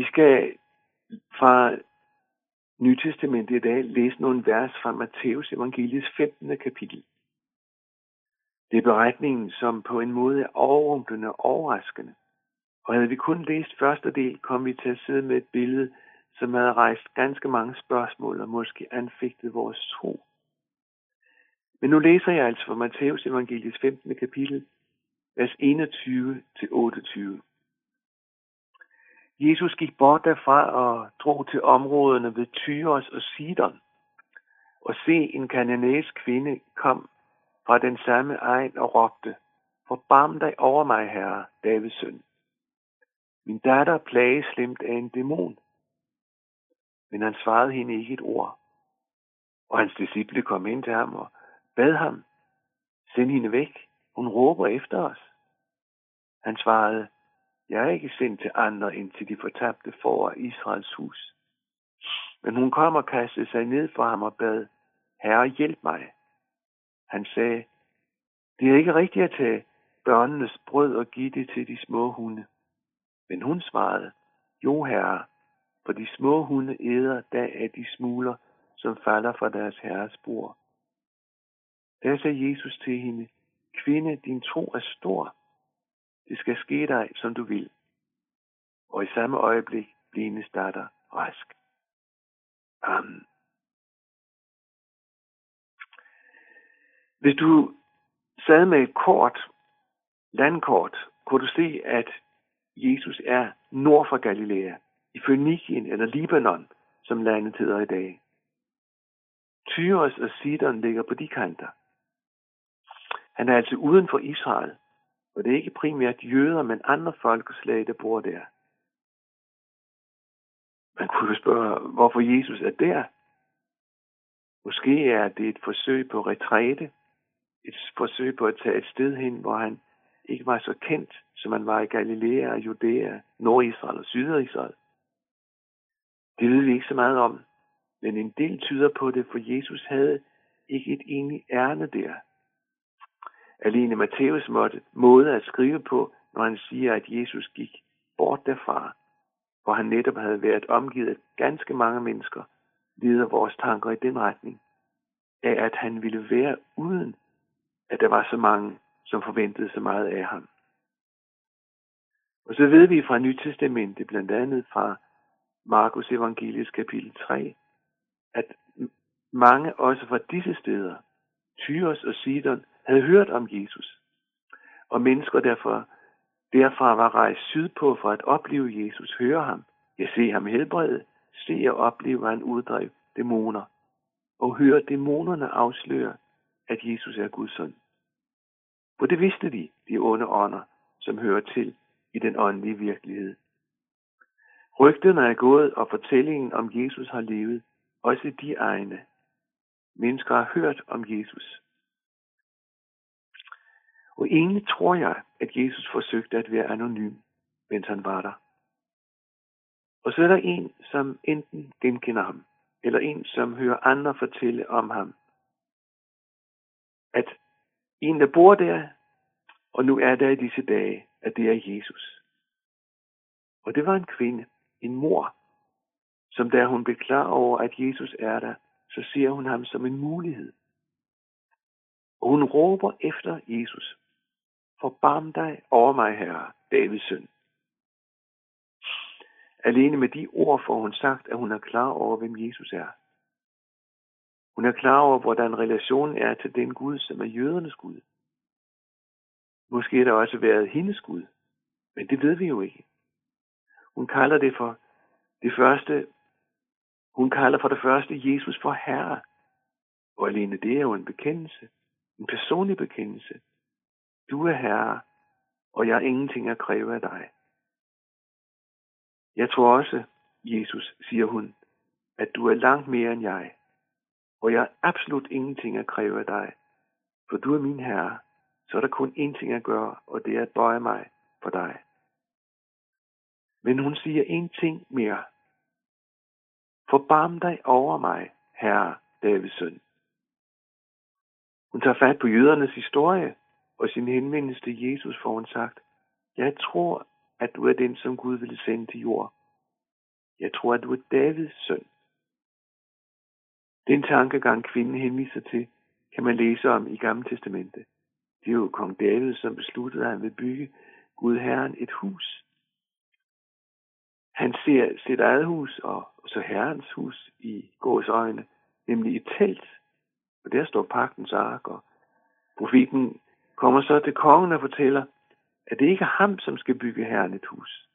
Vi skal fra Nytestamentet i dag læse nogle vers fra Matteus evangeliets 15. kapitel. Det er beretningen, som på en måde er overrumplende og overraskende. Og havde vi kun læst første del, kom vi til at sidde med et billede, som havde rejst ganske mange spørgsmål og måske anfægtet vores tro. Men nu læser jeg altså fra Matteus evangeliets 15. kapitel, vers 21-28. Jesus gik bort derfra og drog til områderne ved Tyros og Sidon. Og se, en kananæisk kvinde kom fra den samme egen og råbte, Forbarm dig over mig, herre, Davids søn. Min datter plages slemt af en dæmon. Men han svarede hende ikke et ord. Og hans disciple kom ind til ham og bad ham, send hende væk, hun råber efter os. Han svarede, jeg er ikke sendt til andre end til de fortabte for Israels hus. Men hun kom og kastede sig ned for ham og bad, Herre, hjælp mig. Han sagde, det er ikke rigtigt at tage børnenes brød og give det til de små hunde. Men hun svarede, jo herre, for de små hunde æder dag af de smuler, som falder fra deres herres bord. Da sagde Jesus til hende, kvinde, din tro er stor. Det skal ske dig, som du vil. Og i samme øjeblik blev hendes datter rask. Amen. Hvis du sad med et kort, landkort, kunne du se, at Jesus er nord for Galilea, i Fønikien eller Libanon, som landet hedder i dag. Tyros og Sidon ligger på de kanter. Han er altså uden for Israel, og det er ikke primært jøder, men andre folkeslag, der bor der. Man kunne spørge, hvorfor Jesus er der. Måske er det et forsøg på retræte, et forsøg på at tage et sted hen, hvor han ikke var så kendt, som han var i Galilea, Judæa, Nordisrael og Sydisrael. Det ved vi ikke så meget om, men en del tyder på det, for Jesus havde ikke et egentligt ærne der. Alene Matthæus måtte måde at skrive på, når han siger, at Jesus gik bort derfra, hvor han netop havde været omgivet af ganske mange mennesker, leder vores tanker i den retning, af at han ville være uden, at der var så mange, som forventede så meget af ham. Og så ved vi fra Nytestamentet, blandt andet fra Markus Evangelius kapitel 3, at mange også fra disse steder, Tyros og Sidon, havde hørt om Jesus. Og mennesker derfor, derfra var rejst sydpå for at opleve Jesus, høre ham, jeg se ham helbrede, se og opleve, hvordan han uddrev dæmoner, og høre dæmonerne afsløre, at Jesus er Guds søn. For det vidste de, de onde ånder, som hører til i den åndelige virkelighed. Rygterne er gået, og fortællingen om Jesus har levet, også de egne. Mennesker har hørt om Jesus. Og egentlig tror jeg, at Jesus forsøgte at være anonym, mens han var der. Og så er der en, som enten genkender ham, eller en, som hører andre fortælle om ham. At en, der bor der, og nu er der i disse dage, at det er Jesus. Og det var en kvinde, en mor, som da hun blev klar over, at Jesus er der, så ser hun ham som en mulighed. Og hun råber efter Jesus. Forbarm dig over mig, herre, Davids søn. Alene med de ord får hun sagt, at hun er klar over, hvem Jesus er. Hun er klar over, hvordan relationen er til den Gud, som er jødernes Gud. Måske har det også været hendes Gud, men det ved vi jo ikke. Hun kalder det for det første, hun kalder for det første Jesus for Herre. Og alene det er jo en bekendelse, en personlig bekendelse. Du er Herre, og jeg har ingenting at kræve af dig. Jeg tror også, Jesus, siger hun, at du er langt mere end jeg, og jeg har absolut ingenting at kræve af dig, for du er min Herre, så er der kun én ting at gøre, og det er at bøje mig for dig. Men hun siger én ting mere. Forbarm dig over mig, herre Davids søn. Hun tager fat på jødernes historie, og sin henvendelse til Jesus får hun sagt, jeg tror, at du er den, som Gud ville sende til jord. Jeg tror, at du er Davids søn. Den tankegang, kvinden henviser til, kan man læse om i Gamle Testamente. Det er jo kong David, som besluttede, at han vil bygge Gud Herren et hus. Han ser sit eget hus og så Herrens hus i gås øjne, nemlig et telt. Og der står pagtens ark, og profeten kommer så til kongen og fortæller, at det ikke er ham, som skal bygge Herren et hus.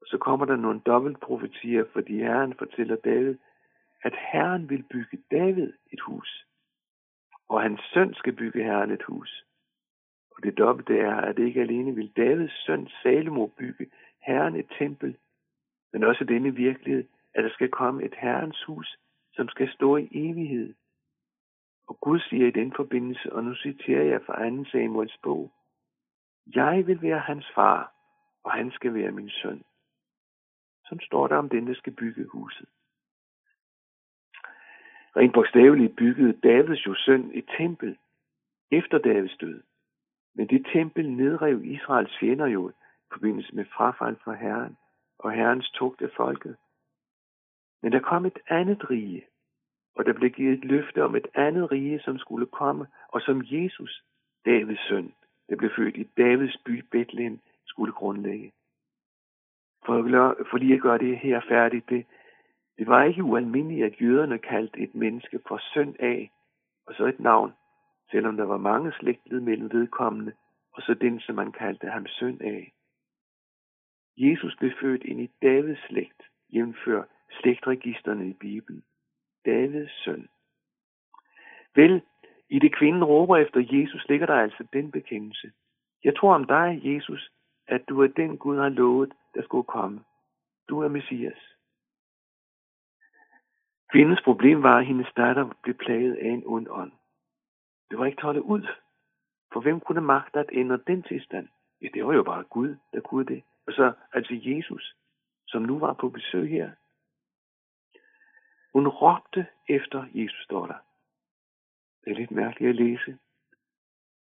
Og så kommer der nogle dobbeltprofetier, fordi Herren fortæller David, at Herren vil bygge David et hus, og hans søn skal bygge Herren et hus. Og det dobbelte er, at det ikke alene vil Davids søn Salomo bygge Herren et tempel, men også denne virkelighed, at der skal komme et Herrens hus, som skal stå i evighed. Og Gud siger i den forbindelse, og nu citerer jeg fra 2. Samuels bog, Jeg vil være hans far, og han skal være min søn. Som står der om den, der skal bygge huset. Rent bogstaveligt byggede Davids jo søn et tempel efter Davids død. Men det tempel nedrev Israels fjender jo i forbindelse med frafald fra Herren og Herrens tugt af folket. Men der kom et andet rige, og der blev givet et løfte om et andet rige, som skulle komme, og som Jesus, Davids søn, der blev født i Davids by Bethlehem, skulle grundlægge. For, for lige at gøre det her færdigt, det, det var ikke ualmindeligt, at jøderne kaldte et menneske for søn af, og så et navn, selvom der var mange slægtled mellem vedkommende, og så den, som man kaldte ham søn af. Jesus blev født ind i Davids slægt, jævnfør slægtregisterne i Bibelen. Davids søn. Vel, i det kvinden råber efter Jesus, ligger der altså den bekendelse. Jeg tror om dig, Jesus, at du er den Gud har lovet, der skulle komme. Du er Messias. Kvindens problem var, at hendes datter blev plaget af en ond ånd. Det var ikke holde ud. For hvem kunne magte at ændre den tilstand? Ja, det var jo bare Gud, der kunne det. Og så altså Jesus, som nu var på besøg her. Hun råbte efter Jesus, står der. Det er lidt mærkeligt at læse.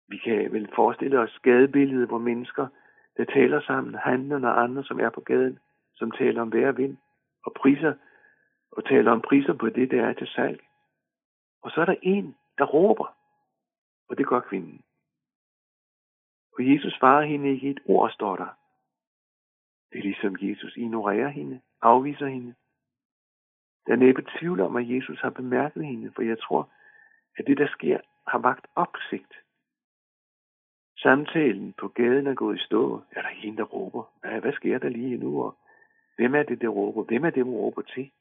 Vi kan vel forestille os gadebilledet, hvor mennesker, der taler sammen, handler og andre, som er på gaden, som taler om vejr og vind, og priser og taler om priser på det, der er til salg. Og så er der en, der råber, og det gør kvinden. Og Jesus svarer hende ikke et ord, står der. Det er ligesom Jesus ignorerer hende, afviser hende. Der er næppe tvivl om, at Jesus har bemærket hende, for jeg tror, at det, der sker, har vagt opsigt. Samtalen på gaden er gået i stå. Er der en, der råber? Hvad, hvad sker der lige nu? Og hvem er det, der råber? Hvem er det, der råber til?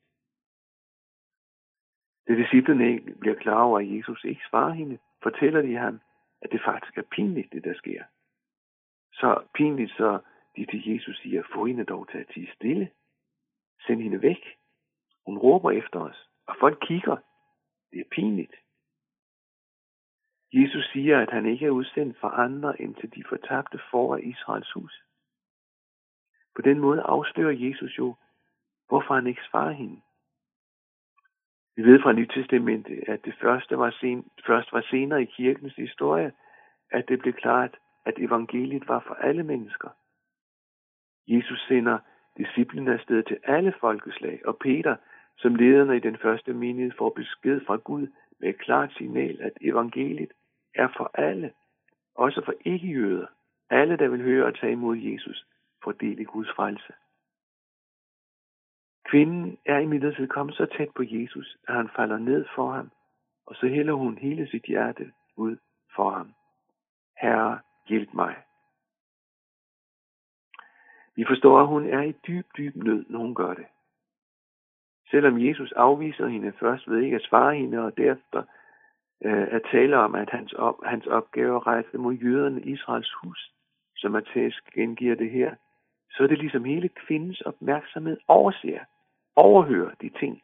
Da disciplene bliver klar over, at Jesus ikke svarer hende, fortæller de ham, at det faktisk er pinligt, det der sker. Så pinligt, så de til Jesus siger, få hende dog til at tige stille. Send hende væk. Hun råber efter os, og folk kigger. Det er pinligt. Jesus siger, at han ikke er udsendt for andre end til de fortabte for Israels hus. På den måde afslører Jesus jo, hvorfor han ikke svarer hende. Vi ved fra Nytestamentet, at det første var sen, først var senere i kirkens historie, at det blev klart, at evangeliet var for alle mennesker. Jesus sender disciplene afsted til alle folkeslag, og Peter, som lederne i den første menighed, får besked fra Gud med et klart signal, at evangeliet er for alle, også for ikke-jøder, alle, der vil høre og tage imod Jesus, får del i Guds frelse. Kvinden er imidlertid kommet så tæt på Jesus, at han falder ned for ham, og så hælder hun hele sit hjerte ud for ham. Herre, hjælp mig. Vi forstår, at hun er i dyb, dyb nød, når hun gør det. Selvom Jesus afviser hende først ved ikke at svare hende, og derefter øh, at tale om, at hans, op, hans opgave er rejse mod jøderne Israels hus, som Matthæus gengiver det her, så er det ligesom hele kvindens opmærksomhed overser, overhører de ting.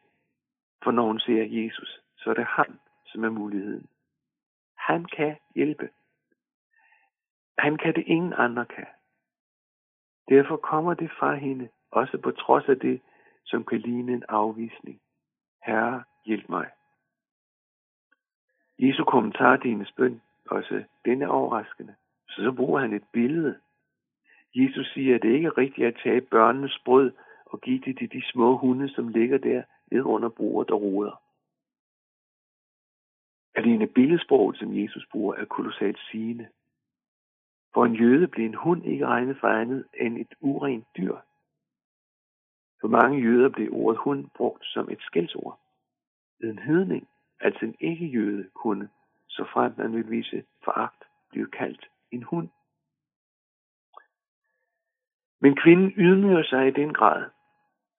For når hun ser Jesus, så er det ham, som er muligheden. Han kan hjælpe. Han kan det ingen andre kan. Derfor kommer det fra hende, også på trods af det, som kan ligne en afvisning. Herre, hjælp mig. Jesu kommentar til hendes bøn, også den er overraskende. Så så bruger han et billede Jesus siger, at det ikke er rigtigt at tage børnenes brød og give det til de små hunde, som ligger der ned under bordet og roder. Alene billedsproget, som Jesus bruger, er kolossalt sigende. For en jøde blev en hund ikke regnet for andet end et urent dyr. For mange jøder blev ordet hund brugt som et skældsord. En hedning, altså en ikke-jøde, kunne, så frem man ville vise foragt, blive kaldt en hund. Men kvinden ydmyger sig i den grad.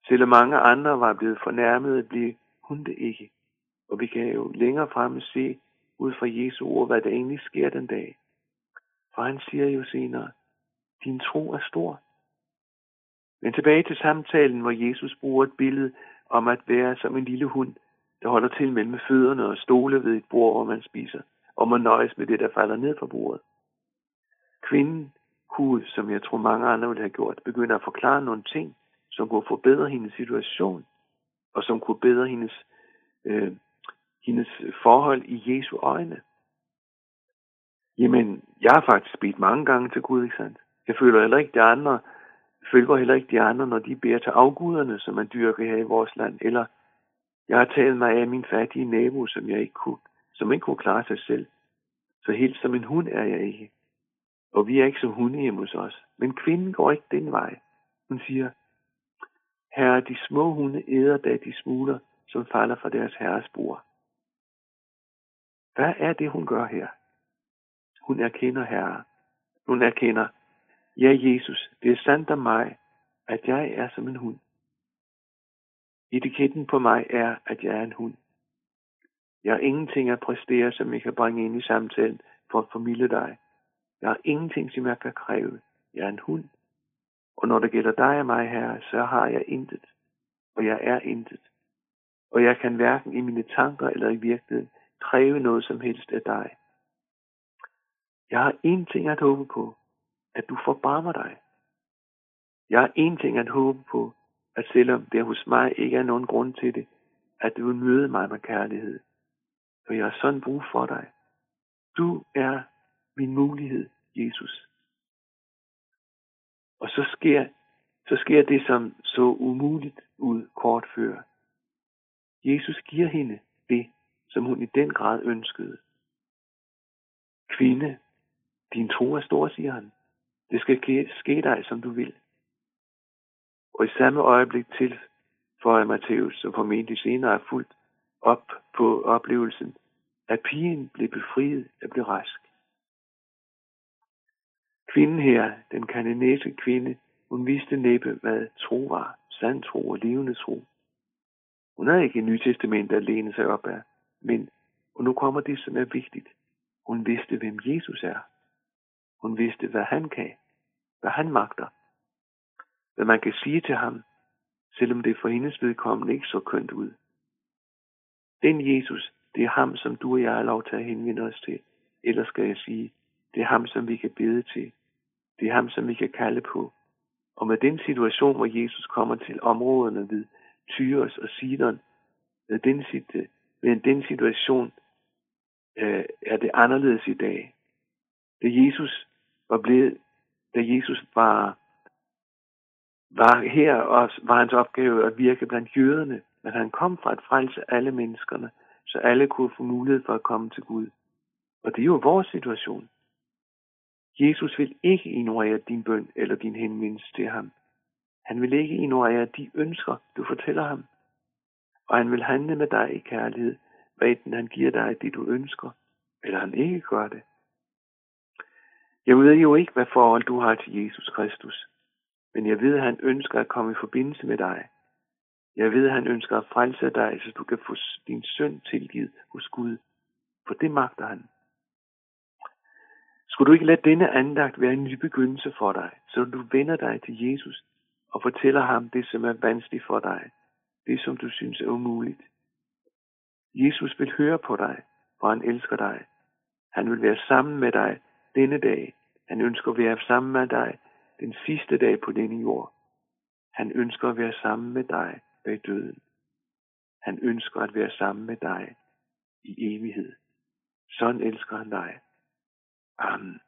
Selvom mange andre var blevet fornærmet, blev hun det ikke. Og vi kan jo længere fremme se ud fra Jesu ord, hvad der egentlig sker den dag. For han siger jo senere, din tro er stor. Men tilbage til samtalen, hvor Jesus bruger et billede om at være som en lille hund, der holder til mellem fødderne og stole ved et bord, hvor man spiser, og man nøjes med det, der falder ned fra bordet. Kvinden kunne, som jeg tror mange andre ville have gjort, begynde at forklare nogle ting, som kunne forbedre hendes situation, og som kunne bedre hendes, øh, hendes forhold i Jesu øjne. Jamen, jeg har faktisk bedt mange gange til Gud, ikke sandt? Jeg føler heller ikke de andre, følger heller ikke de andre, når de beder til afguderne, som man dyrker her i vores land, eller jeg har taget mig af min fattige nabo, som jeg ikke kunne, som ikke kunne klare sig selv. Så helt som en hund er jeg ikke. Og vi er ikke som hunde hjemme hos os. Men kvinden går ikke den vej. Hun siger, Herre, de små hunde æder da de smuler, som falder fra deres herres bord. Hvad er det, hun gør her? Hun erkender Herre. Hun erkender, ja Jesus, det er sandt om mig, at jeg er som en hund. Etiketten på mig er, at jeg er en hund. Jeg har ingenting at præstere, som jeg kan bringe ind i samtalen for at formidle dig. Jeg har ingenting, som jeg kan kræve. Jeg er en hund. Og når det gælder dig og mig her, så har jeg intet. Og jeg er intet. Og jeg kan hverken i mine tanker eller i virkeligheden kræve noget som helst af dig. Jeg har én ting at håbe på, at du forbarmer dig. Jeg har én ting at håbe på, at selvom der hos mig ikke er nogen grund til det, at du vil møde mig med kærlighed. For jeg har sådan brug for dig. Du er min mulighed, Jesus. Og så sker, så sker det, som så umuligt ud kort før. Jesus giver hende det, som hun i den grad ønskede. Kvinde, din tro er stor, siger han. Det skal ske dig, som du vil. Og i samme øjeblik til for Matthæus, som formentlig senere er fuldt op på oplevelsen, at pigen blev befriet at blive rask. Kvinden her, den kanadiske kvinde, hun vidste næppe, hvad tro var, sand tro og levende tro. Hun havde ikke et nyt testament at læne sig op af, men, og nu kommer det, som er vigtigt, hun vidste, hvem Jesus er. Hun vidste, hvad han kan, hvad han magter, hvad man kan sige til ham, selvom det for hendes vedkommende ikke så kønt ud. Den Jesus, det er ham, som du og jeg har lov til at henvende os til. Eller skal jeg sige, det er ham, som vi kan bede til. Det er ham, som vi kan kalde på. Og med den situation, hvor Jesus kommer til områderne ved Tyros og Sidon, med den, med den situation øh, er det anderledes i dag. Da Jesus var blevet, da Jesus var, var her, og var hans opgave at virke blandt jøderne, men han kom for at frelse alle menneskerne, så alle kunne få mulighed for at komme til Gud. Og det er jo vores situation. Jesus vil ikke ignorere din bøn eller din henvendelse til ham. Han vil ikke ignorere de ønsker, du fortæller ham. Og han vil handle med dig i kærlighed, hvad enten han giver dig det, du ønsker, eller han ikke gør det. Jeg ved jo ikke, hvad forhold du har til Jesus Kristus, men jeg ved, at han ønsker at komme i forbindelse med dig. Jeg ved, at han ønsker at frelse dig, så du kan få din synd tilgivet hos Gud, for det magter han. Skulle du ikke lade denne andagt være en ny begyndelse for dig, så du vender dig til Jesus og fortæller ham det, som er vanskeligt for dig, det, som du synes er umuligt. Jesus vil høre på dig, for han elsker dig. Han vil være sammen med dig denne dag. Han ønsker at være sammen med dig den sidste dag på denne jord. Han ønsker at være sammen med dig bag døden. Han ønsker at være sammen med dig i evighed. Sådan elsker han dig. Amen.